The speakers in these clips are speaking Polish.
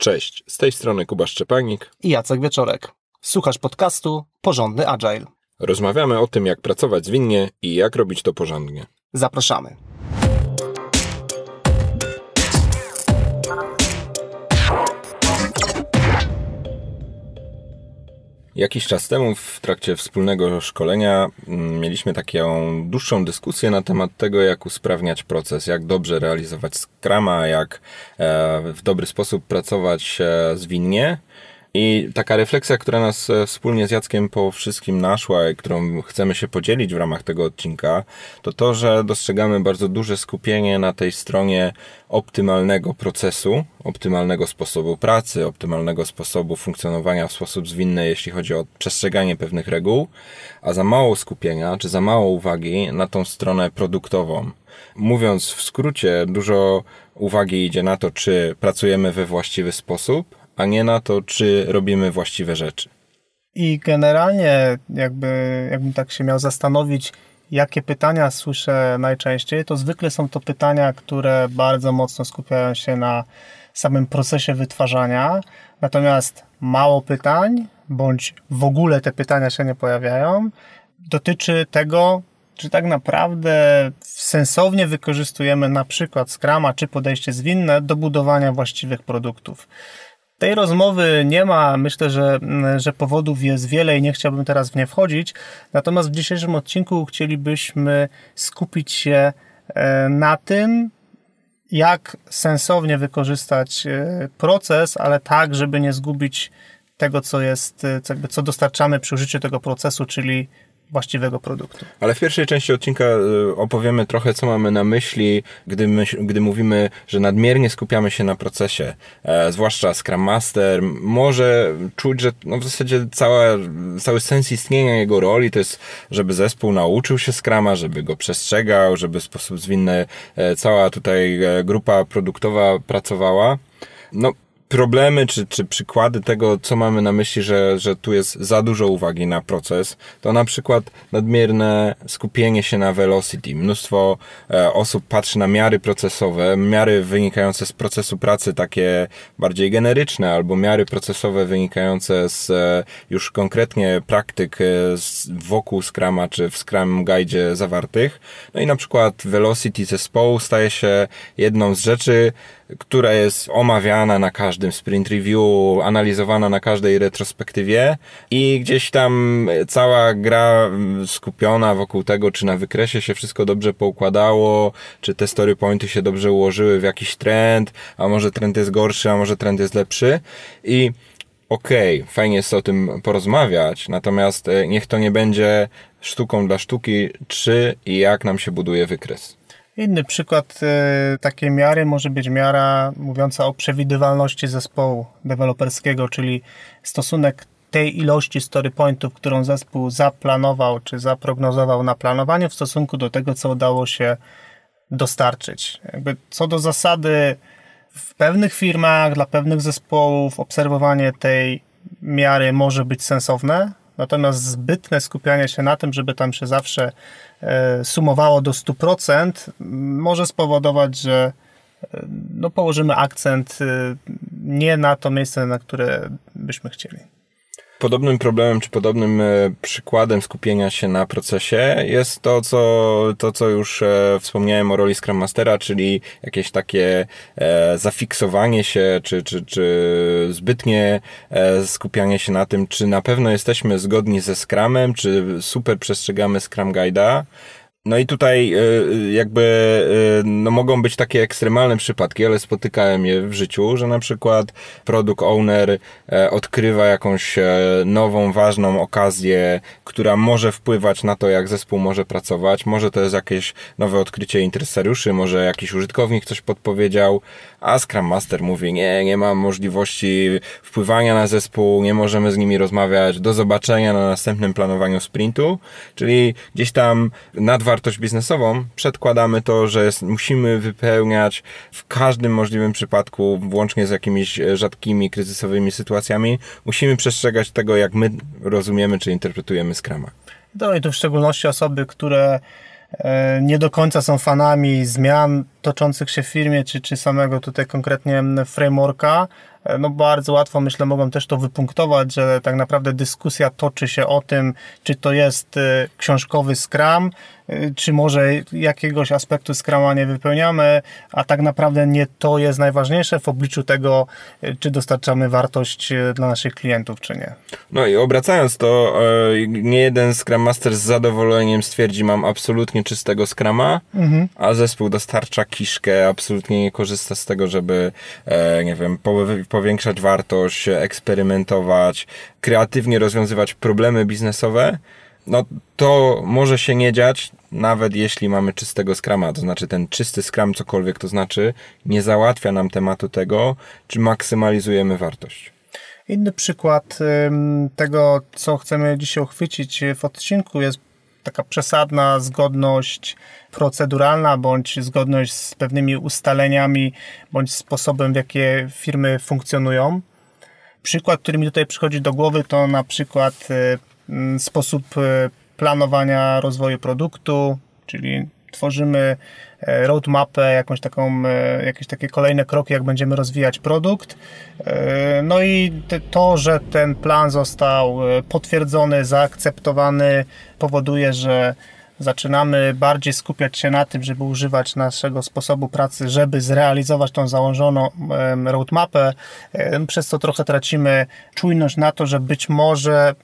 Cześć, z tej strony Kuba Szczepanik i Jacek Wieczorek. Słuchasz podcastu Porządny Agile. Rozmawiamy o tym, jak pracować zwinnie i jak robić to porządnie. Zapraszamy. Jakiś czas temu w trakcie wspólnego szkolenia mm, mieliśmy taką dłuższą dyskusję na temat tego, jak usprawniać proces, jak dobrze realizować Scrama, jak e, w dobry sposób pracować e, zwinnie. I taka refleksja, która nas e, wspólnie z Jackiem po wszystkim naszła i którą chcemy się podzielić w ramach tego odcinka, to to, że dostrzegamy bardzo duże skupienie na tej stronie optymalnego procesu, optymalnego sposobu pracy, optymalnego sposobu funkcjonowania w sposób zwinny, jeśli chodzi o przestrzeganie pewnych reguł, a za mało skupienia, czy za mało uwagi na tą stronę produktową. Mówiąc w skrócie, dużo uwagi idzie na to, czy pracujemy we właściwy sposób, a nie na to, czy robimy właściwe rzeczy. I generalnie, jakby, jakbym tak się miał zastanowić, jakie pytania słyszę najczęściej, to zwykle są to pytania, które bardzo mocno skupiają się na samym procesie wytwarzania, natomiast mało pytań, bądź w ogóle te pytania się nie pojawiają, dotyczy tego, czy tak naprawdę sensownie wykorzystujemy na przykład Scrama czy podejście zwinne do budowania właściwych produktów. Tej rozmowy nie ma, myślę, że, że powodów jest wiele i nie chciałbym teraz w nie wchodzić. Natomiast w dzisiejszym odcinku chcielibyśmy skupić się e, na tym, jak sensownie wykorzystać e, proces, ale tak, żeby nie zgubić tego, co jest, e, co dostarczamy przy użyciu tego procesu, czyli właściwego produktu. Ale w pierwszej części odcinka y, opowiemy trochę, co mamy na myśli, gdy, my, gdy mówimy, że nadmiernie skupiamy się na procesie. E, zwłaszcza Scrum Master może czuć, że no w zasadzie cała, cały sens istnienia jego roli to jest, żeby zespół nauczył się Scrama, żeby go przestrzegał, żeby w sposób zwinny e, cała tutaj e, grupa produktowa pracowała. No, problemy czy, czy przykłady tego, co mamy na myśli, że, że tu jest za dużo uwagi na proces, to na przykład nadmierne skupienie się na velocity. Mnóstwo e, osób patrzy na miary procesowe, miary wynikające z procesu pracy takie bardziej generyczne, albo miary procesowe wynikające z e, już konkretnie praktyk e, wokół Scrama czy w Scrum Guide zawartych. No i na przykład velocity zespołu staje się jedną z rzeczy, która jest omawiana na każdym sprint review, analizowana na każdej retrospektywie i gdzieś tam cała gra skupiona wokół tego, czy na wykresie się wszystko dobrze poukładało, czy te story pointy się dobrze ułożyły w jakiś trend, a może trend jest gorszy, a może trend jest lepszy i okej, okay, fajnie jest o tym porozmawiać, natomiast e, niech to nie będzie sztuką dla sztuki, czy i jak nam się buduje wykres. Inny przykład e, takiej miary może być miara mówiąca o przewidywalności zespołu deweloperskiego, czyli stosunek tej ilości story pointów, którą zespół zaplanował czy zaprognozował na planowaniu w stosunku do tego, co udało się dostarczyć. Jakby co do zasady, w pewnych firmach, dla pewnych zespołów obserwowanie tej miary może być sensowne, natomiast zbytne skupianie się na tym, żeby tam się zawsze sumowało do 100%, może spowodować, że e, no, położymy akcent e, nie na to miejsce, na które byśmy chcieli. Podobnym problemem, czy podobnym przykładem skupienia się na procesie jest to, co, to, co już wspomniałem o roli Scrum Mastera, czyli jakieś takie zafiksowanie się, czy, czy, czy zbytnie skupianie się na tym, czy na pewno jesteśmy zgodni ze Scrumem, czy super przestrzegamy Scrum Guide'a, no i tutaj e, jakby e, no mogą być takie ekstremalne przypadki, ale spotykałem je w życiu, że na przykład product owner e, odkrywa jakąś nową, ważną okazję, która może wpływać na to, jak zespół może pracować. Może to jest jakieś nowe odkrycie interesariuszy, może jakiś użytkownik coś podpowiedział, a Scrum Master mówi, nie, nie mam możliwości wpływania na zespół, nie możemy z nimi rozmawiać, do zobaczenia na następnym planowaniu sprintu, czyli gdzieś tam nad wartość biznesową przedkładamy to, że musimy wypełniać w każdym możliwym przypadku, włącznie z jakimiś rzadkimi, kryzysowymi sytuacjami, musimy przestrzegać tego, jak my rozumiemy czy interpretujemy Scrama. No i to w szczególności osoby, które E, nie do końca są fanami zmian toczących się w firmie, czy, czy samego tutaj konkretnie frameworka, e, no bardzo łatwo myślę mogą też to wypunktować, że tak naprawdę dyskusja toczy się o tym, czy to jest e, książkowy Scrum, e, czy może jakiegoś aspektu Scruma nie wypełniamy, a tak naprawdę nie to jest najważniejsze w obliczu tego, czy dostarczamy wartość dla naszych klientów, czy nie. No i obracając to, nie jeden Scrum Master z zadowoleniem stwierdzi, mam absolutnie czystego Scruma, mhm. a zespół dostarcza kiszkę, absolutnie nie korzysta z tego, żeby, nie wiem, powiększać wartość, eksperymentować, kreatywnie rozwiązywać problemy biznesowe, no to może się nie dziać, nawet jeśli mamy czystego skrama, to znaczy ten czysty skram, cokolwiek to znaczy, nie załatwia nam tematu tego, czy maksymalizujemy wartość. Inny przykład tego, co chcemy dzisiaj uchwycić w odcinku, jest taka przesadna zgodność proceduralna, bądź zgodność z pewnymi ustaleniami, bądź sposobem, w jakie firmy funkcjonują. Przykład, który mi tutaj przychodzi do głowy, to na przykład y, sposób y, planowania rozwoju produktu, czyli tworzymy e, roadmapę, jakąś taką, e, jakieś takie kolejne kroki, jak będziemy rozwijać produkt. E, no i to, że ten plan został potwierdzony, zaakceptowany, powoduje, że zaczynamy bardziej skupiać się na tym, żeby używać naszego sposobu pracy, żeby zrealizować tą założoną roadmapę, przez co trochę tracimy czujność na to, że być może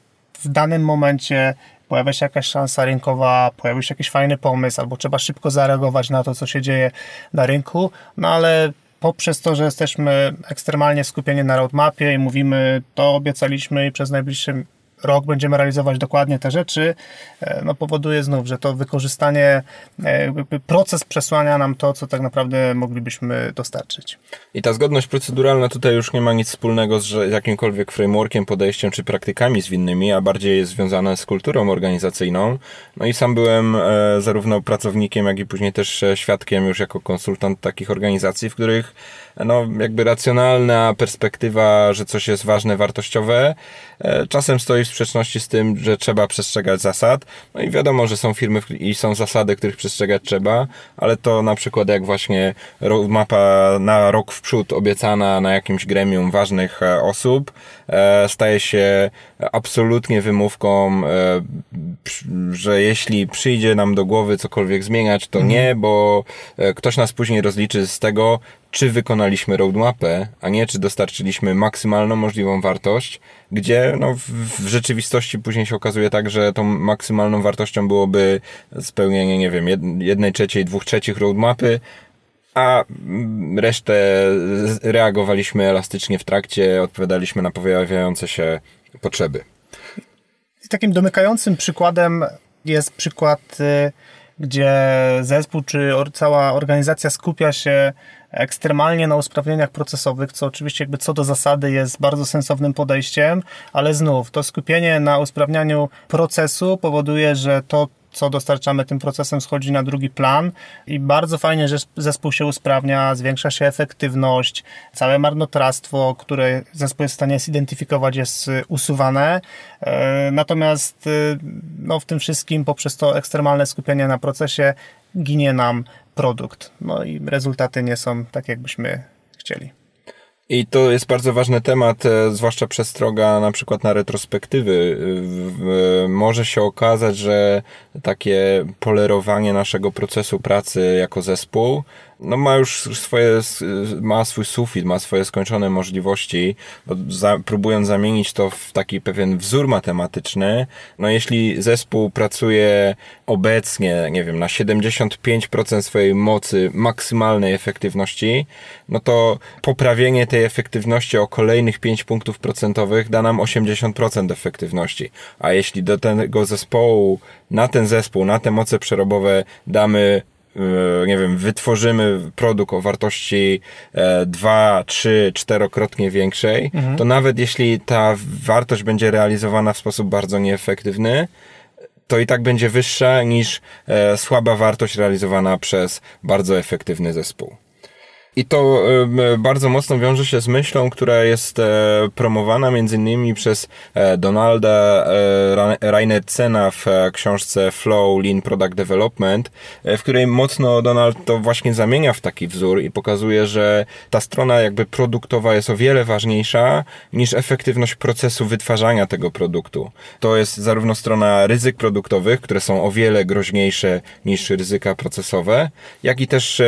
w danym momencie pojawia się jakaś szansa rynkowa, pojawił się jakiś fajny pomysł, albo trzeba szybko zareagować na to, co się dzieje na rynku, no ale poprzez to, że jesteśmy ekstremalnie skupieni na roadmapie i mówimy, to obiecaliśmy i przez najbliższy rok będziemy realizować dokładnie te rzeczy, e, no powoduje znów, że to wykorzystanie, e, proces przesłania nam to, co tak naprawdę moglibyśmy dostarczyć. I ta zgodność proceduralna tutaj już nie ma nic wspólnego z jakimkolwiek frameworkiem, podejściem czy praktykami zwinnymi, a bardziej jest związana z kulturą organizacyjną. No i sam byłem e, zarówno pracownikiem, jak i później też świadkiem już jako konsultant takich organizacji, w których no, jakby racjonalna perspektywa, że coś jest ważne, wartościowe, e, czasem stoi w sprzeczności z tym, że trzeba przestrzegać zasad. No i wiadomo, że są firmy i są zasady, których przestrzegać trzeba, ale to na przykład jak właśnie mapa na rok w przód obiecana na jakimś gremium ważnych e, osób, e, staje się absolutnie wymówką, że jeśli przyjdzie nam do głowy cokolwiek zmieniać, to mhm. nie, bo ktoś nas później rozliczy z tego, czy wykonaliśmy roadmapę, a nie czy dostarczyliśmy maksymalną możliwą wartość, gdzie no, w, w, rzeczywistości później się okazuje tak, że tą maksymalną wartością byłoby spełnienie, nie wiem, jednej trzeciej, dwóch trzecich roadmapy, a resztę reagowaliśmy elastycznie w trakcie, odpowiadaliśmy na pojawiające się potrzeby. Takim domykającym przykładem jest przykład, y, gdzie zespół czy cała organizacja skupia się ekstremalnie na usprawnieniach procesowych, co oczywiście jakby co do zasady jest bardzo sensownym podejściem, ale znów to skupienie na usprawnianiu procesu powoduje, że to co dostarczamy tym procesem schodzi na drugi plan i bardzo fajnie, że zespół się usprawnia, zwiększa się efektywność, całe marnotrawstwo, które zespół jest w stanie zidentyfikować jest usuwane. E, natomiast e, no, w tym wszystkim poprzez to ekstremalne skupienie na procesie ginie nam produkt. No i rezultaty nie są tak, jakbyśmy chcieli. I to jest bardzo ważny temat, e, zwłaszcza przestroga na przykład na retrospektywy. Może się okazać, że takie polerowanie naszego procesu pracy jako zespół. No ma już swoje, ma swój sufit, ma swoje skończone możliwości, bo za, próbując zamienić to w taki pewien wzór matematyczny, no jeśli zespół pracuje obecnie, nie wiem, na 75% swojej mocy, maksymalnej efektywności, no to poprawienie tej efektywności o kolejnych 5 punktów procentowych da nam 80% efektywności. A jeśli do tego zespołu, na ten zespół, na te moce przerobowe damy E, nie wiem, wytworzymy produkt o wartości e, dwa, trzy, czterokrotnie większej, mhm. to nawet jeśli ta wartość będzie realizowana w sposób bardzo nieefektywny, to i tak będzie wyższa niż e, słaba wartość realizowana przez bardzo efektywny zespół. I to e, bardzo mocno wiąże się z myślą, która jest e, promowana między innymi przez e, Donalda Reinertsena w książce Flow Lean Product Development, w której mocno Donald to właśnie zamienia w taki wzór i pokazuje, że ta strona jakby produktowa jest o wiele ważniejsza niż efektywność procesu wytwarzania tego produktu. To jest zarówno strona ryzyk produktowych, które są o wiele groźniejsze niż ryzyka procesowe, jak i też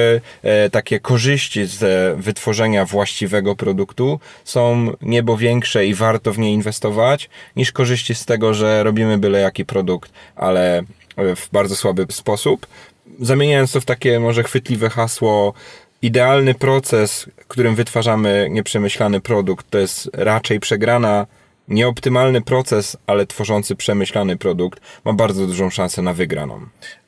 takie korzyści z wytworzenia właściwego produktu są niebo większe i warto w nie inwestować, niż korzyści z tego, że robimy byle jaki produkt, ale w bardzo słaby sposób. Zamieniając to w takie może chwytliwe hasło, idealny proces, którym wytwarzamy nieprzemyślany produkt, to jest raczej przegrana nieoptymalny proces, ale tworzący przemyślany produkt ma bardzo dużą szansę na wygraną.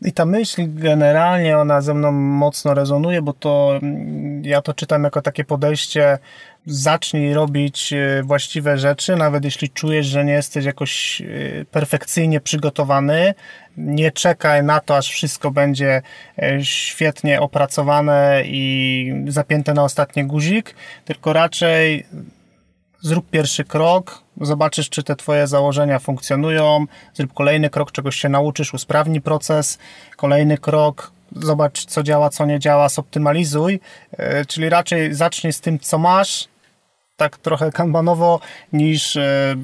I ta myśl generalnie ona ze mną mocno rezonuje, bo to mm, ja to czytam jako takie podejście zacznij robić e, właściwe rzeczy, nawet jeśli czujesz, że nie jesteś jakoś e, perfekcyjnie przygotowany. Nie czekaj na to, aż wszystko będzie e, świetnie opracowane i zapięte na ostatni guzik, tylko raczej zrób pierwszy krok, zobaczysz, czy te Twoje założenia funkcjonują, zrób kolejny krok, czegoś się nauczysz, usprawni proces, kolejny krok, zobacz, co działa, co nie działa, zoptymalizuj, e, czyli raczej zacznij z tym, co masz, tak trochę kanbanowo, niż e,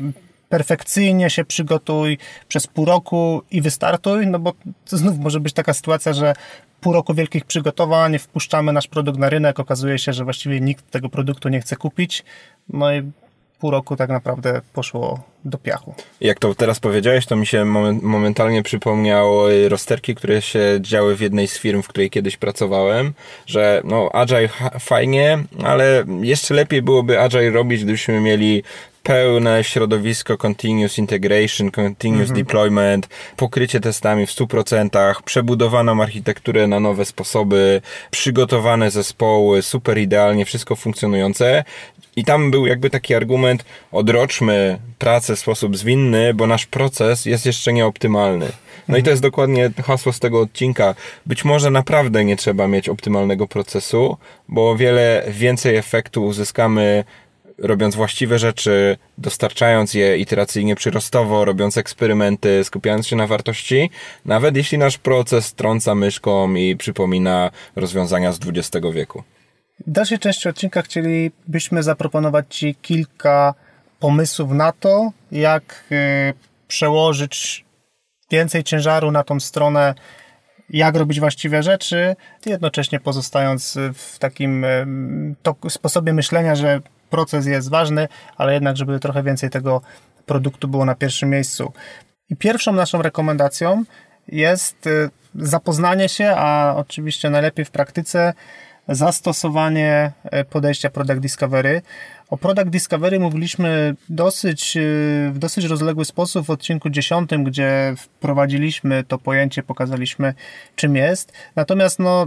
perfekcyjnie się przygotuj przez pół roku i wystartuj, no bo znów może być taka sytuacja, że pół roku wielkich przygotowań, wpuszczamy nasz produkt na rynek, okazuje się, że właściwie nikt tego produktu nie chce kupić, no i pół roku tak naprawdę poszło do piachu. Jak to teraz powiedziałeś, to mi się momentalnie przypomniało rozterki, które się działy w jednej z firm, w której kiedyś pracowałem, że no Agile fajnie, ale jeszcze lepiej byłoby Agile robić, gdybyśmy mieli pełne środowisko continuous integration, continuous mhm. deployment, pokrycie testami w 100%, przebudowaną architekturę na nowe sposoby, przygotowane zespoły, super idealnie, wszystko funkcjonujące. I tam był jakby taki argument, odroczmy pracę w sposób zwinny, bo nasz proces jest jeszcze nieoptymalny. No i to jest dokładnie hasło z tego odcinka. Być może naprawdę nie trzeba mieć optymalnego procesu, bo o wiele więcej efektu uzyskamy robiąc właściwe rzeczy, dostarczając je iteracyjnie przyrostowo, robiąc eksperymenty, skupiając się na wartości, nawet jeśli nasz proces trąca myszką i przypomina rozwiązania z XX wieku. W dalszej części odcinka chcielibyśmy zaproponować Ci kilka pomysłów na to, jak y, przełożyć więcej ciężaru na tą stronę, jak robić właściwe rzeczy, jednocześnie pozostając w takim y, sposobie myślenia, że proces jest ważny, ale jednak, żeby trochę więcej tego produktu było na pierwszym miejscu. I pierwszą naszą rekomendacją jest y, zapoznanie się, a oczywiście najlepiej w praktyce, zastosowanie e, podejścia Product Discovery. O Product Discovery mówiliśmy dosyć, e, w dosyć rozległy sposób w odcinku 10, gdzie wprowadziliśmy to pojęcie, pokazaliśmy czym jest. Natomiast no,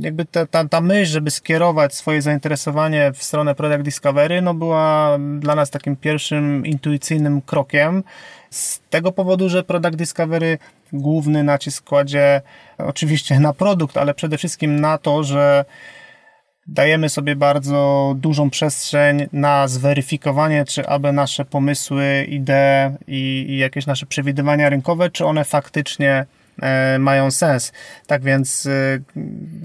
jakby ta, ta, ta myśl, żeby skierować swoje zainteresowanie w stronę Product Discovery, no była dla nas takim pierwszym intuicyjnym krokiem. Z tego powodu, że Product Discovery główny nacisk kładzie oczywiście na produkt, ale przede wszystkim na to, że dajemy sobie bardzo dużą przestrzeń na zweryfikowanie, czy aby nasze pomysły, idee i, i jakieś nasze przewidywania rynkowe, czy one faktycznie e, mają sens. Tak więc, e,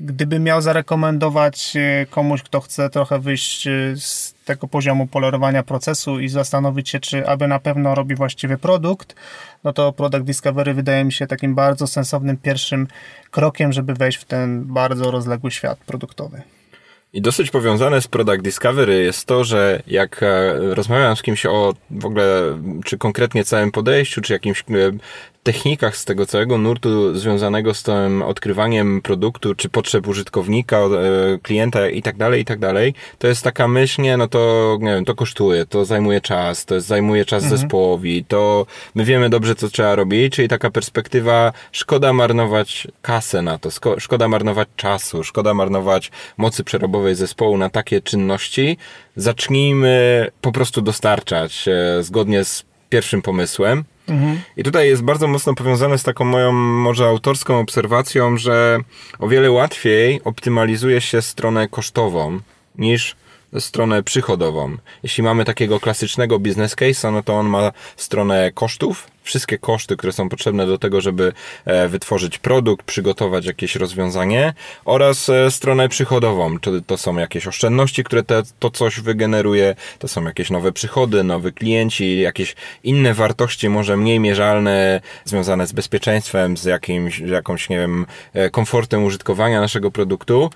gdybym miał zarekomendować e, komuś, kto chce trochę wyjść z tego poziomu polerowania procesu i zastanowić się, czy aby na pewno robi właściwy produkt, no to Product Discovery wydaje mi się takim bardzo sensownym pierwszym krokiem, żeby wejść w ten bardzo rozległy świat produktowy. I dosyć powiązane z Product Discovery jest to, że jak e, rozmawiam z kimś o w ogóle, czy konkretnie całym podejściu, czy jakimś e, technikach z tego całego nurtu związanego z tym odkrywaniem produktu, czy potrzeb użytkownika, e, klienta i tak dalej, i tak dalej, to jest taka myśl, nie, no to, nie wiem, to kosztuje, to zajmuje czas, to jest, zajmuje czas mhm. zespołowi, to my wiemy dobrze, co trzeba robić, czyli taka perspektywa, szkoda marnować kasę na to, szkoda marnować czasu, szkoda marnować mocy przerobowej zespołu na takie czynności, zacznijmy po prostu dostarczać e, zgodnie z pierwszym pomysłem, Mhm. I tutaj jest bardzo mocno powiązane z taką moją może autorską obserwacją, że o wiele łatwiej optymalizuje się stronę kosztową niż stronę przychodową. Jeśli mamy takiego klasycznego business case'a, no to on ma stronę kosztów, wszystkie koszty, które są potrzebne do tego, żeby e, wytworzyć produkt, przygotować jakieś rozwiązanie oraz e, stronę przychodową, czy to są jakieś oszczędności, które te, to coś wygeneruje, to są jakieś nowe przychody, nowi klienci, jakieś inne wartości, może mniej mierzalne, związane z bezpieczeństwem, z jakimś, jakąś, nie wiem, e, komfortem użytkowania naszego produktu.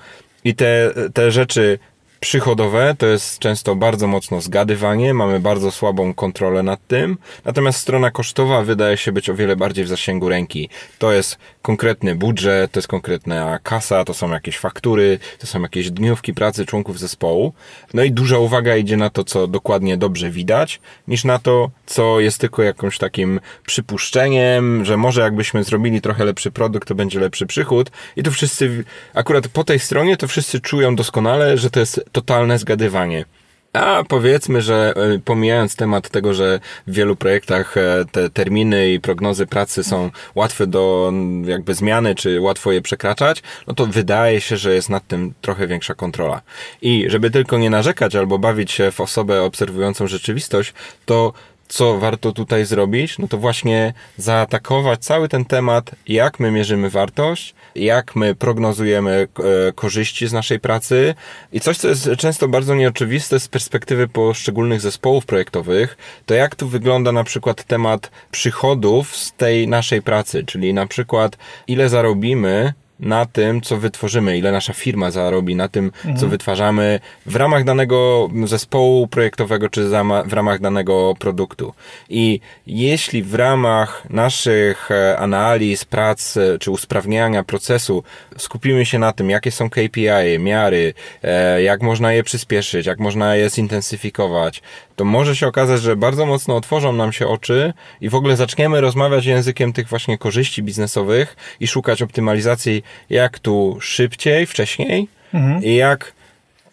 I te, te rzeczy przychodowe to jest często bardzo mocno zgadywanie, mamy bardzo słabą kontrolę nad tym, natomiast strona kosztowa wydaje się być o wiele bardziej w zasięgu ręki. To jest konkretny budżet, to jest konkretna kasa, to są jakieś faktury, to są jakieś dniówki pracy członków zespołu. No i duża uwaga idzie na to, co dokładnie dobrze widać, niż na to, co jest tylko jakimś takim przypuszczeniem, że może jakbyśmy zrobili trochę lepszy produkt, to będzie lepszy przychód. I to wszyscy, akurat po tej stronie, to wszyscy czują doskonale, że to jest totalne zgadywanie. A powiedzmy, że e, pomijając temat tego, że w wielu projektach e, te terminy i prognozy pracy są łatwe do jakby zmiany, czy łatwo je przekraczać, no to wydaje się, że jest nad tym trochę większa kontrola. I żeby tylko nie narzekać albo bawić się w osobę obserwującą rzeczywistość, to co warto tutaj zrobić, no to właśnie zaatakować cały ten temat, jak my mierzymy wartość, jak my prognozujemy e, korzyści z naszej pracy i coś, co jest często bardzo nieoczywiste z perspektywy poszczególnych zespołów projektowych, to jak tu wygląda na przykład temat przychodów z tej naszej pracy, czyli na przykład ile zarobimy na tym, co wytworzymy, ile nasza firma zarobi na tym, mhm. co wytwarzamy w ramach danego zespołu projektowego, czy w ramach danego produktu. I jeśli w ramach naszych e, analiz, prac, e, czy usprawniania procesu skupimy się na tym, jakie są KPI, miary, e, jak można je przyspieszyć, jak można je zintensyfikować, to może się okazać, że bardzo mocno otworzą nam się oczy i w ogóle zaczniemy rozmawiać językiem tych właśnie korzyści biznesowych i szukać optymalizacji jak tu szybciej, wcześniej mhm. i jak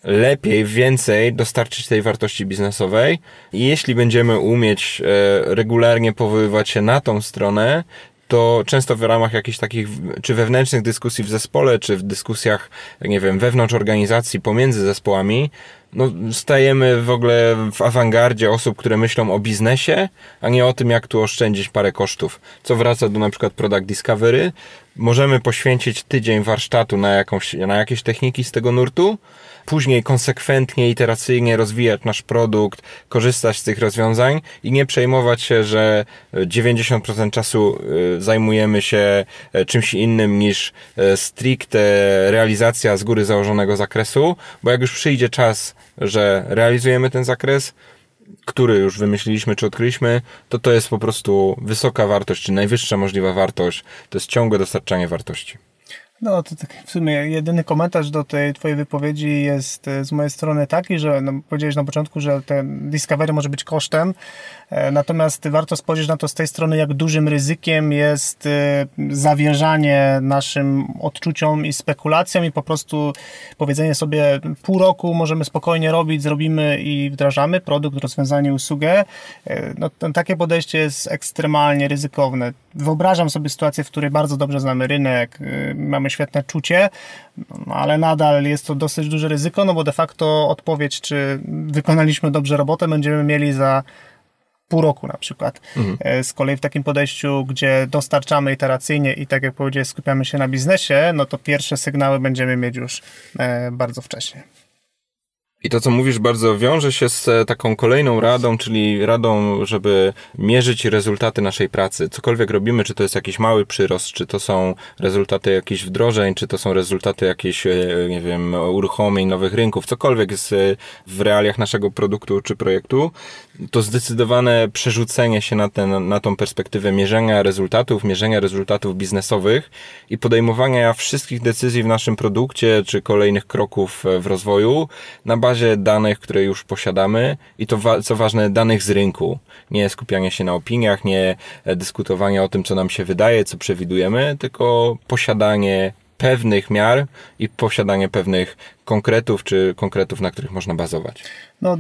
lepiej, więcej dostarczyć tej wartości biznesowej. I jeśli będziemy umieć e, regularnie powoływać się na tą stronę, to często w ramach jakichś takich, czy wewnętrznych dyskusji w zespole, czy w dyskusjach, nie wiem, wewnątrz organizacji, pomiędzy zespołami, no, stajemy w ogóle w awangardzie osób, które myślą o biznesie, a nie o tym, jak tu oszczędzić parę kosztów. Co wraca do na przykład Product Discovery. Możemy poświęcić tydzień warsztatu na, jakąś, na jakieś techniki z tego nurtu, później konsekwentnie, iteracyjnie rozwijać nasz produkt, korzystać z tych rozwiązań i nie przejmować się, że 90% czasu y, zajmujemy się e, czymś innym niż e, stricte realizacja z góry założonego zakresu, bo jak już przyjdzie czas, że realizujemy ten zakres, który już wymyśliliśmy czy odkryliśmy, to to jest po prostu wysoka wartość, czy najwyższa możliwa wartość. To jest ciągłe dostarczanie wartości. No to tak w sumie jedyny komentarz do tej twojej wypowiedzi jest e, z mojej strony taki, że no, powiedziałeś na początku, że ten Discovery może być kosztem, e, natomiast warto spojrzeć na to z tej strony, jak dużym ryzykiem jest e, zawierzanie naszym odczuciom i spekulacjom i po prostu powiedzenie sobie pół roku możemy spokojnie robić, zrobimy i wdrażamy produkt, rozwiązanie, usługę. No, takie podejście jest ekstremalnie ryzykowne. Wyobrażam sobie sytuację, w której bardzo dobrze znamy rynek, mamy mamy świetne czucie, no, ale nadal jest to dosyć duże ryzyko, no bo de facto odpowiedź, czy wykonaliśmy dobrze robotę, będziemy mieli za pół roku na przykład. Mhm. E, z kolei w takim podejściu, gdzie dostarczamy iteracyjnie i tak jak powiedziałeś, skupiamy się na biznesie, no to pierwsze sygnały będziemy mieć już e, bardzo wcześnie. I to, co mówisz, bardzo wiąże się z e, taką kolejną radą, czyli radą, żeby mierzyć rezultaty naszej pracy. Cokolwiek robimy, czy to jest jakiś mały przyrost, czy to są rezultaty jakichś wdrożeń, czy to są rezultaty jakichś, e, nie wiem, uruchomień nowych rynków, cokolwiek jest w realiach naszego produktu czy projektu, to zdecydowane przerzucenie się na, ten, na tą perspektywę mierzenia rezultatów, mierzenia rezultatów biznesowych i podejmowania wszystkich decyzji w naszym produkcie, czy kolejnych kroków w rozwoju na bazie danych, które już posiadamy i to, co ważne, danych z rynku. Nie skupianie się na opiniach, nie dyskutowanie o tym, co nam się wydaje, co przewidujemy, tylko posiadanie pewnych miar i posiadanie pewnych konkretów, czy konkretów, na których można bazować. No,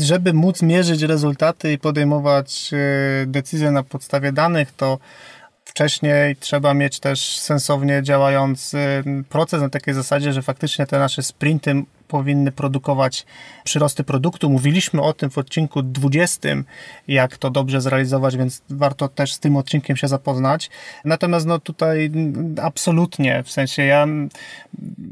żeby móc mierzyć rezultaty i podejmować e, decyzje na podstawie danych, to wcześniej trzeba mieć też sensownie działający proces na takiej zasadzie, że faktycznie te nasze sprinty powinny produkować przyrosty produktu. Mówiliśmy o tym w odcinku 20, jak to dobrze zrealizować, więc warto też z tym odcinkiem się zapoznać. Natomiast no tutaj absolutnie, w sensie ja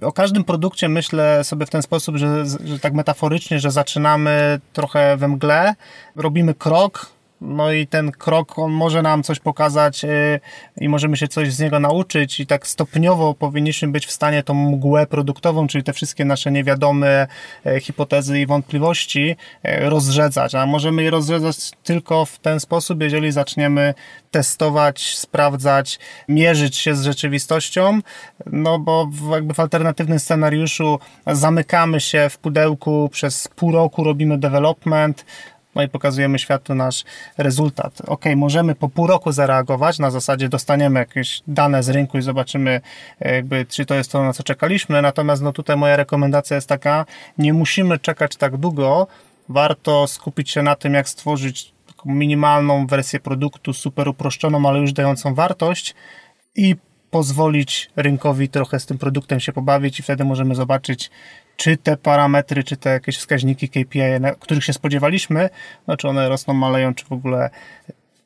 o każdym produkcie myślę sobie w ten sposób, że, że tak metaforycznie, że zaczynamy trochę we mgle, robimy krok, no i ten krok, on może nam coś pokazać y, i możemy się coś z niego nauczyć i tak stopniowo powinniśmy być w stanie tą mgłę produktową, czyli te wszystkie nasze niewiadome e, hipotezy i wątpliwości e, rozrzedzać, a możemy je rozrzedzać tylko w ten sposób, jeżeli zaczniemy testować, sprawdzać, mierzyć się z rzeczywistością, no bo jakby w alternatywnym scenariuszu zamykamy się w pudełku, przez pół roku robimy development, no i pokazujemy światu nasz rezultat. Ok, możemy po pół roku zareagować, na zasadzie dostaniemy jakieś dane z rynku i zobaczymy, jakby, czy to jest to, na co czekaliśmy, natomiast no tutaj moja rekomendacja jest taka, nie musimy czekać tak długo, warto skupić się na tym, jak stworzyć minimalną wersję produktu, super uproszczoną, ale już dającą wartość i pozwolić rynkowi trochę z tym produktem się pobawić i wtedy możemy zobaczyć, czy te parametry, czy te jakieś wskaźniki KPI, których się spodziewaliśmy, no czy one rosną, maleją, czy w ogóle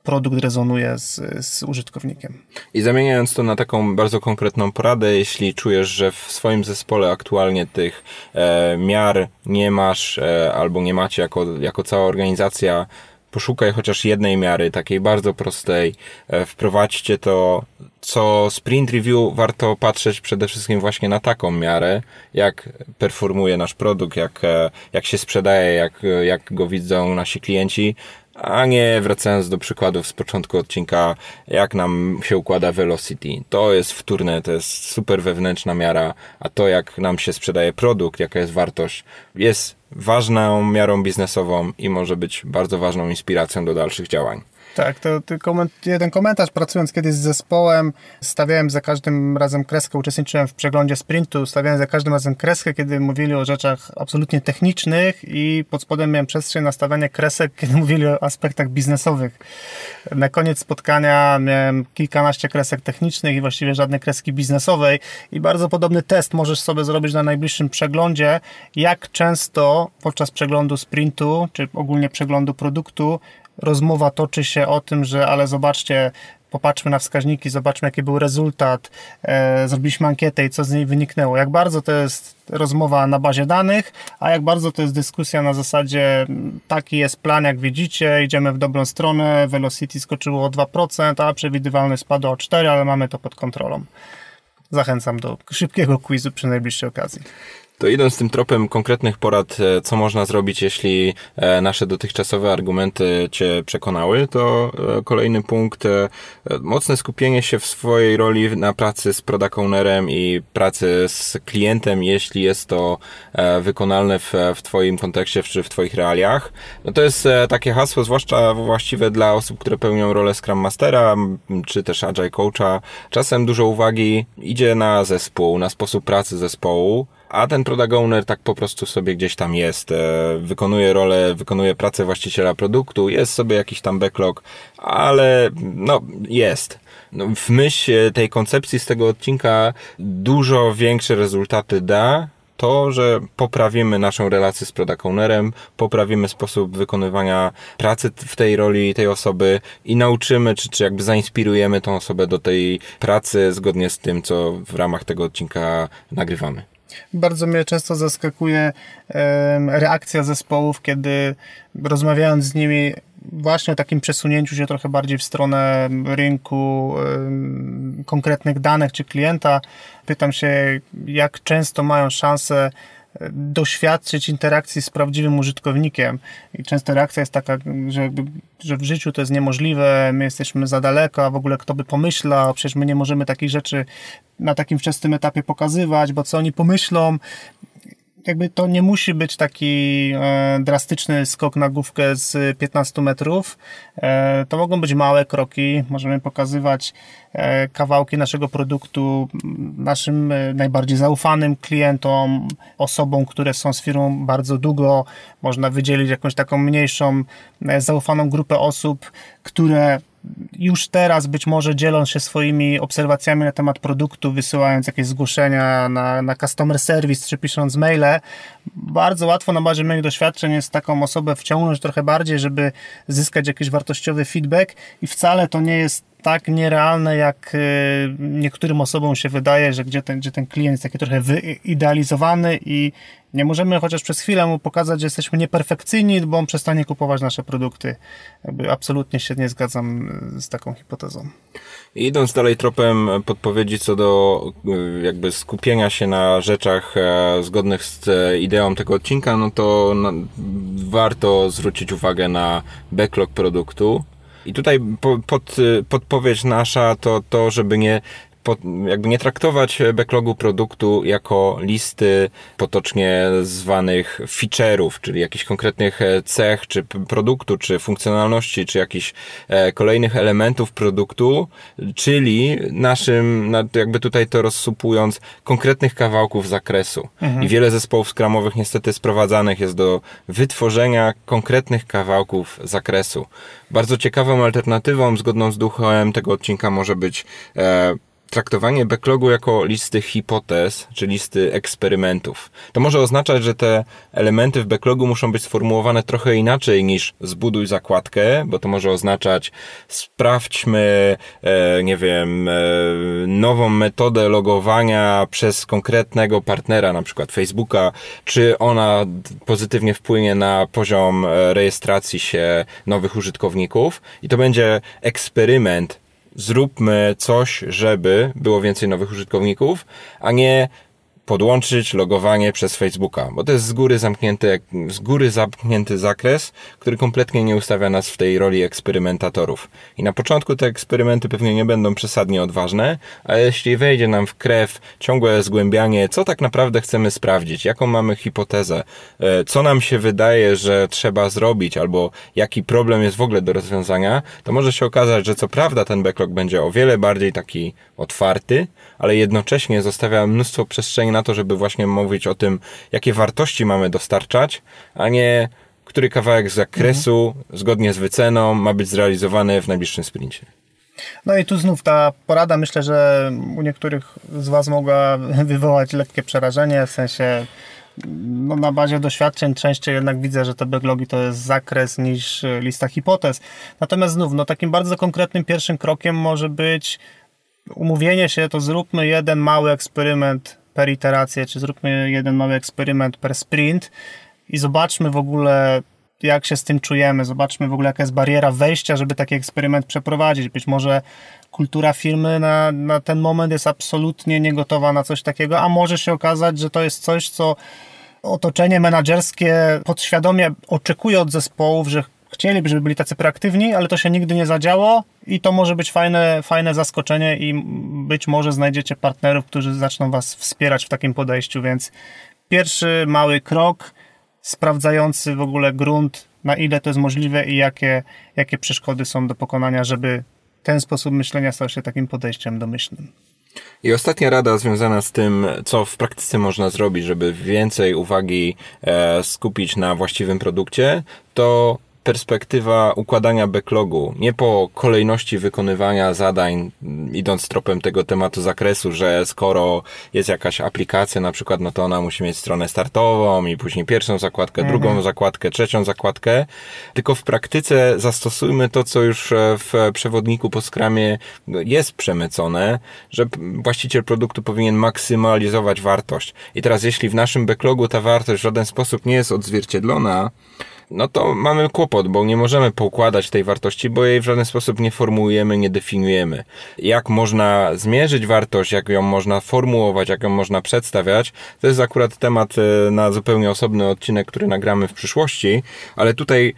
produkt rezonuje z, z użytkownikiem. I zamieniając to na taką bardzo konkretną poradę, jeśli czujesz, że w swoim zespole aktualnie tych e, miar nie masz e, albo nie macie jako, jako cała organizacja, poszukaj chociaż jednej miary, takiej bardzo prostej, e, wprowadźcie to, co sprint review warto patrzeć przede wszystkim właśnie na taką miarę, jak performuje nasz produkt, jak, e, jak się sprzedaje, jak, jak go widzą nasi klienci, a nie wracając do przykładów z początku odcinka, jak nam się układa velocity. To jest wtórne, to jest super wewnętrzna miara, a to jak nam się sprzedaje produkt, jaka jest wartość, jest ważną miarą biznesową i może być bardzo ważną inspiracją do dalszych działań. Tak, to, to koment, jeden komentarz. Pracując kiedyś z zespołem, stawiałem za każdym razem kreskę, uczestniczyłem w przeglądzie sprintu, stawiałem za każdym razem kreskę, kiedy mówili o rzeczach absolutnie technicznych i pod spodem miałem przestrzeń na stawianie kresek, kiedy mówili o aspektach biznesowych. Na koniec spotkania miałem kilkanaście kresek technicznych i właściwie żadnej kreski biznesowej i bardzo podobny test możesz sobie zrobić na najbliższym przeglądzie, jak często podczas przeglądu sprintu, czy ogólnie przeglądu produktu rozmowa toczy się o tym, że ale zobaczcie, popatrzmy na wskaźniki, zobaczmy jaki był rezultat, e, zrobiliśmy ankietę i co z niej wyniknęło. Jak bardzo to jest rozmowa na bazie danych, a jak bardzo to jest dyskusja na zasadzie taki jest plan, jak widzicie, idziemy w dobrą stronę, velocity skoczyło o 2%, a przewidywalny spadł o 4%, ale mamy to pod kontrolą. Zachęcam do szybkiego quizu przy najbliższej okazji. To idąc tym tropem konkretnych porad, e, co można zrobić, jeśli e, nasze dotychczasowe argumenty Cię przekonały, to e, kolejny punkt, mocne skupienie się w swojej roli na pracy z product ownerem i pracy z klientem, jeśli jest to wykonalne w, w Twoim kontekście czy w Twoich realiach. No to jest takie hasło, zwłaszcza właściwe dla osób, które pełnią rolę Scrum Mastera, czy też Agile Coacha. Czasem dużo uwagi idzie na zespół, na sposób pracy zespołu, a ten product owner tak po prostu sobie gdzieś tam jest, e, wykonuje rolę, wykonuje pracę właściciela produktu, jest sobie jakiś tam backlog, ale no jest. No, w myśl tej koncepcji z tego odcinka dużo większe rezultaty da to, że poprawimy naszą relację z product ownerem, poprawimy sposób wykonywania pracy w tej roli tej osoby i nauczymy, czy, czy jakby zainspirujemy tą osobę do tej pracy zgodnie z tym, co w ramach tego odcinka nagrywamy. Bardzo mnie często zaskakuje reakcja zespołów, kiedy rozmawiając z nimi właśnie o takim przesunięciu się trochę bardziej w stronę rynku konkretnych danych czy klienta. Pytam się, jak często mają szansę doświadczyć interakcji z prawdziwym użytkownikiem. I często reakcja jest taka, że, że w życiu to jest niemożliwe, my jesteśmy za daleko, a w ogóle kto by pomyślał, przecież my nie możemy takich rzeczy na takim wczesnym etapie pokazywać, bo co oni pomyślą. Jakby to nie musi być taki e, drastyczny skok na główkę z 15 metrów. E, to mogą być małe kroki. Możemy pokazywać e, kawałki naszego produktu naszym e, najbardziej zaufanym klientom, osobom, które są z firmą bardzo długo. Można wydzielić jakąś taką mniejszą, e, zaufaną grupę osób, które już teraz być może dzielą się swoimi obserwacjami na temat produktu, wysyłając jakieś zgłoszenia na, na customer service czy pisząc maile, bardzo łatwo na bazie moich doświadczeń jest taką osobę wciągnąć trochę bardziej, żeby zyskać jakiś wartościowy feedback i wcale to nie jest tak nierealne, jak y, niektórym osobom się wydaje, że gdzie ten, gdzie ten klient jest taki trochę wyidealizowany i nie możemy chociaż przez chwilę mu pokazać, że jesteśmy nieperfekcyjni, bo on przestanie kupować nasze produkty. Jakby absolutnie się nie zgadzam y, z taką hipotezą. Idąc dalej tropem podpowiedzi co do y, jakby skupienia się na rzeczach e, zgodnych z e, ideą tego odcinka, no to warto zwrócić uwagę na backlog produktu. I tutaj pod, podpowiedź nasza to to, żeby nie jakby nie traktować backlogu produktu jako listy potocznie zwanych feature'ów, czyli jakichś konkretnych e, cech, czy produktu, czy funkcjonalności, czy jakichś e, kolejnych elementów produktu, czyli naszym, jakby tutaj to rozsupując, konkretnych kawałków zakresu. Mhm. I wiele zespołów skramowych niestety sprowadzanych jest do wytworzenia konkretnych kawałków zakresu. Bardzo ciekawą alternatywą, zgodną z duchem tego odcinka może być e, traktowanie backlogu jako listy hipotez, czy listy eksperymentów. To może oznaczać, że te elementy w backlogu muszą być sformułowane trochę inaczej niż zbuduj zakładkę, bo to może oznaczać sprawdźmy, e, nie wiem, e, nową metodę logowania przez konkretnego partnera, na przykład Facebooka, czy ona pozytywnie wpłynie na poziom e, rejestracji się nowych użytkowników i to będzie eksperyment zróbmy coś, żeby było więcej nowych użytkowników, a nie podłączyć logowanie przez Facebooka, bo to jest z góry zamknięty, z góry zamknięty zakres, który kompletnie nie ustawia nas w tej roli eksperymentatorów. I na początku te eksperymenty pewnie nie będą przesadnie odważne, ale jeśli wejdzie nam w krew ciągłe zgłębianie, co tak naprawdę chcemy sprawdzić, jaką mamy hipotezę, e, co nam się wydaje, że trzeba zrobić, albo jaki problem jest w ogóle do rozwiązania, to może się okazać, że co prawda ten backlog będzie o wiele bardziej taki otwarty, ale jednocześnie zostawia mnóstwo przestrzeni na to, żeby właśnie mówić o tym, jakie wartości mamy dostarczać, a nie który kawałek zakresu mhm. zgodnie z wyceną ma być zrealizowany w najbliższym sprincie. No i tu znów ta porada myślę, że u niektórych z Was mogła wywołać lekkie przerażenie, w sensie no na bazie doświadczeń częściej jednak widzę, że te backlogi to jest zakres niż lista hipotez. Natomiast znów, no takim bardzo konkretnym pierwszym krokiem może być umówienie się, to zróbmy jeden mały eksperyment per iterację, czy zróbmy jeden mały eksperyment per sprint i zobaczmy w ogóle, jak się z tym czujemy, zobaczmy w ogóle, jaka jest bariera wejścia, żeby taki eksperyment przeprowadzić. Być może kultura firmy na, na ten moment jest absolutnie niegotowa na coś takiego, a może się okazać, że to jest coś, co otoczenie menedżerskie podświadomie oczekuje od zespołów, że chcieliby, żeby byli tacy proaktywni, ale to się nigdy nie zadziało i to może być fajne, fajne zaskoczenie i być może znajdziecie partnerów, którzy zaczną Was wspierać w takim podejściu, więc pierwszy mały krok sprawdzający w ogóle grunt, na ile to jest możliwe i jakie, jakie przeszkody są do pokonania, żeby ten sposób myślenia stał się takim podejściem domyślnym. I ostatnia rada związana z tym, co w praktyce można zrobić, żeby więcej uwagi e, skupić na właściwym produkcie, to perspektywa układania backlogu, nie po kolejności wykonywania zadań, idąc tropem tego tematu zakresu, że skoro jest jakaś aplikacja na przykład, no to ona musi mieć stronę startową i później pierwszą zakładkę, mhm. drugą zakładkę, trzecią zakładkę, tylko w praktyce zastosujmy to, co już e, w przewodniku po skramie jest przemycone, że właściciel produktu powinien maksymalizować wartość. I teraz jeśli w naszym backlogu ta wartość w żaden sposób nie jest odzwierciedlona, no to mamy kłopot, bo nie możemy poukładać tej wartości, bo jej w żaden sposób nie formułujemy, nie definiujemy. Jak można zmierzyć wartość, jak ją można formułować, jak ją można przedstawiać, to jest akurat temat e, na zupełnie osobny odcinek, który nagramy w przyszłości, ale tutaj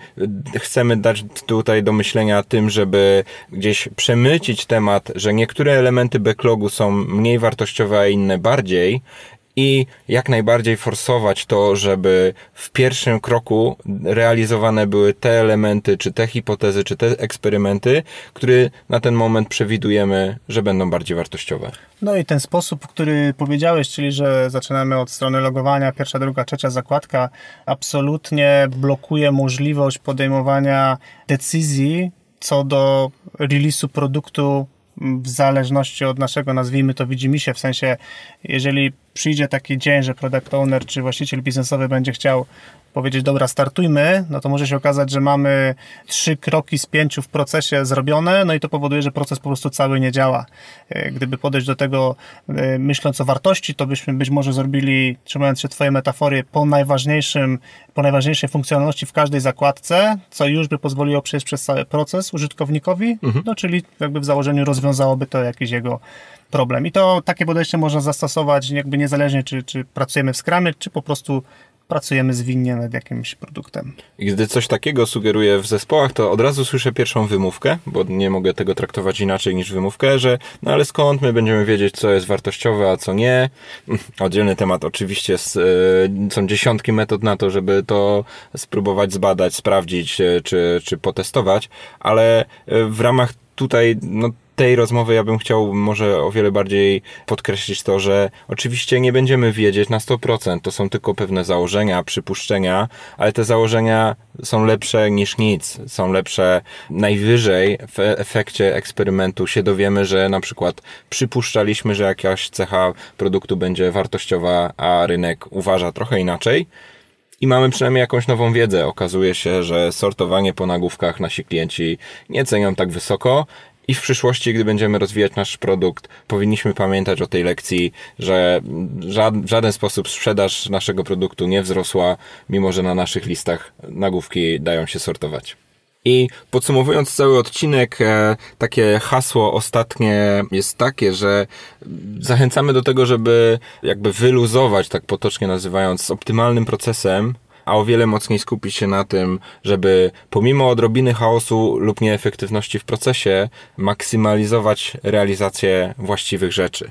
e, chcemy dać tutaj do myślenia tym, żeby gdzieś przemycić temat, że niektóre elementy backlogu są mniej wartościowe, a inne bardziej i jak najbardziej forsować to, żeby w pierwszym kroku realizowane były te elementy, czy te hipotezy, czy te eksperymenty, które na ten moment przewidujemy, że będą bardziej wartościowe. No i ten sposób, który powiedziałeś, czyli że zaczynamy od strony logowania, pierwsza, druga, trzecia zakładka, absolutnie blokuje możliwość podejmowania decyzji co do release'u produktu w zależności od naszego, nazwijmy to, widzimy się, w sensie, jeżeli przyjdzie taki dzień, że product owner czy właściciel biznesowy będzie chciał powiedzieć, dobra, startujmy, no to może się okazać, że mamy trzy kroki z pięciu w procesie zrobione, no i to powoduje, że proces po prostu cały nie działa. E, gdyby podejść do tego e, myśląc o wartości, to byśmy być może zrobili, trzymając się Twojej metafory, po najważniejszym, po najważniejszej funkcjonalności w każdej zakładce, co już by pozwoliło przejść przez cały proces użytkownikowi, mhm. no czyli jakby w założeniu rozwiązałoby to jakiś jego problem. I to takie podejście można zastosować jakby niezależnie, czy, czy pracujemy w Scrumie, czy po prostu pracujemy zwinnie nad jakimś produktem. I gdy coś takiego sugeruję w zespołach, to od razu słyszę pierwszą wymówkę, bo nie mogę tego traktować inaczej niż wymówkę, że no ale skąd my będziemy wiedzieć, co jest wartościowe, a co nie. Oddzielny temat oczywiście, e, są dziesiątki metod na to, żeby to spróbować zbadać, sprawdzić e, czy, czy potestować, ale e, w ramach tutaj no, tej rozmowy ja bym chciał może o wiele bardziej podkreślić to, że oczywiście nie będziemy wiedzieć na 100%, to są tylko pewne założenia, przypuszczenia, ale te założenia są lepsze niż nic, są lepsze najwyżej w efekcie eksperymentu. Się dowiemy, że na przykład przypuszczaliśmy, że jakaś cecha produktu będzie wartościowa, a rynek uważa trochę inaczej i mamy przynajmniej jakąś nową wiedzę. Okazuje się, że sortowanie po nagłówkach nasi klienci nie cenią tak wysoko i w przyszłości, gdy będziemy rozwijać nasz produkt, powinniśmy pamiętać o tej lekcji, że w żaden sposób sprzedaż naszego produktu nie wzrosła, mimo że na naszych listach nagłówki dają się sortować. I podsumowując cały odcinek, e, takie hasło ostatnie jest takie, że zachęcamy do tego, żeby jakby wyluzować, tak potocznie nazywając, z optymalnym procesem a o wiele mocniej skupić się na tym, żeby pomimo odrobiny chaosu lub nieefektywności w procesie, maksymalizować realizację właściwych rzeczy.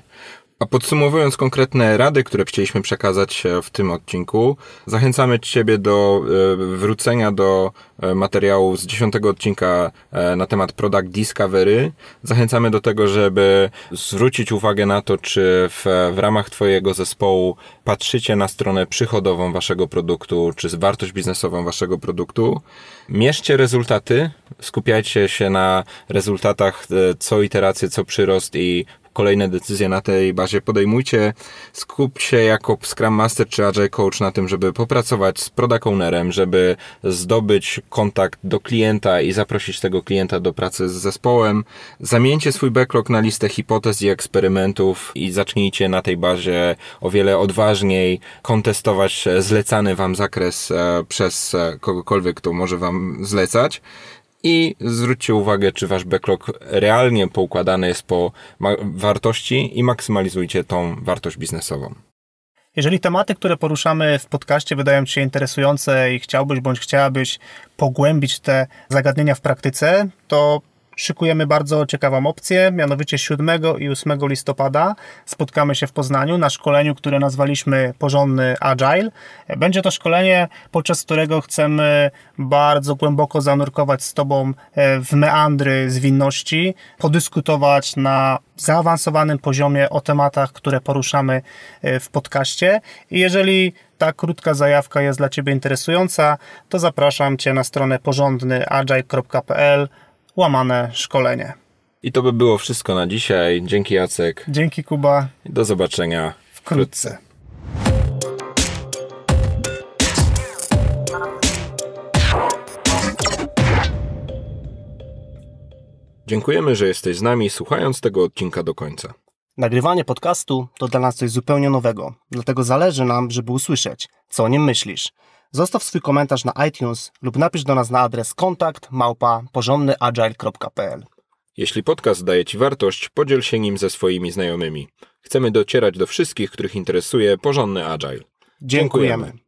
A podsumowując konkretne rady, które chcieliśmy przekazać w tym odcinku, zachęcamy Ciebie do e, wrócenia do e, materiału z dziesiątego odcinka e, na temat Product Discovery. Zachęcamy do tego, żeby zwrócić uwagę na to, czy w, w ramach Twojego zespołu patrzycie na stronę przychodową Waszego produktu, czy wartość biznesową Waszego produktu. Mierzcie rezultaty, skupiajcie się na rezultatach co iterację, co przyrost i kolejne decyzje na tej bazie podejmujcie. Skup się jako Scrum Master czy Agile Coach na tym, żeby popracować z product ownerem, żeby zdobyć kontakt do klienta i zaprosić tego klienta do pracy z zespołem. Zamieńcie swój backlog na listę hipotez i eksperymentów i zacznijcie na tej bazie o wiele odważniej kontestować zlecany wam zakres e, przez e, kogokolwiek, kto może wam zlecać i zwróćcie uwagę, czy wasz backlog realnie poukładany jest po wartości i maksymalizujcie tą wartość biznesową. Jeżeli tematy, które poruszamy w podcaście wydają Ci się interesujące i chciałbyś bądź chciałabyś pogłębić te zagadnienia w praktyce, to szykujemy bardzo ciekawą opcję, mianowicie 7 i 8 listopada spotkamy się w Poznaniu na szkoleniu, które nazwaliśmy Porządny Agile. Będzie to szkolenie, podczas którego chcemy bardzo głęboko zanurkować z Tobą e, w meandry zwinności, podyskutować na zaawansowanym poziomie o tematach, które poruszamy e, w podcaście. I jeżeli ta krótka zajawka jest dla Ciebie interesująca, to zapraszam Cię na stronę porządnyagile.pl łamane szkolenie. I to by było wszystko na dzisiaj. Dzięki Jacek. Dzięki Kuba. Do zobaczenia wkrótce. Dziękujemy, że jesteś z nami słuchając tego odcinka do końca. Nagrywanie podcastu to dla nas coś zupełnie nowego, dlatego zależy nam, żeby usłyszeć, co o nim myślisz. Zostaw swój komentarz na iTunes lub napisz do nas na adres kontakt małpa porządnyagile.pl. Jeśli podcast daje Ci wartość, podziel się nim ze swoimi znajomymi. Chcemy docierać do wszystkich, których interesuje porządny agile. Dziękujemy. Dziękujemy.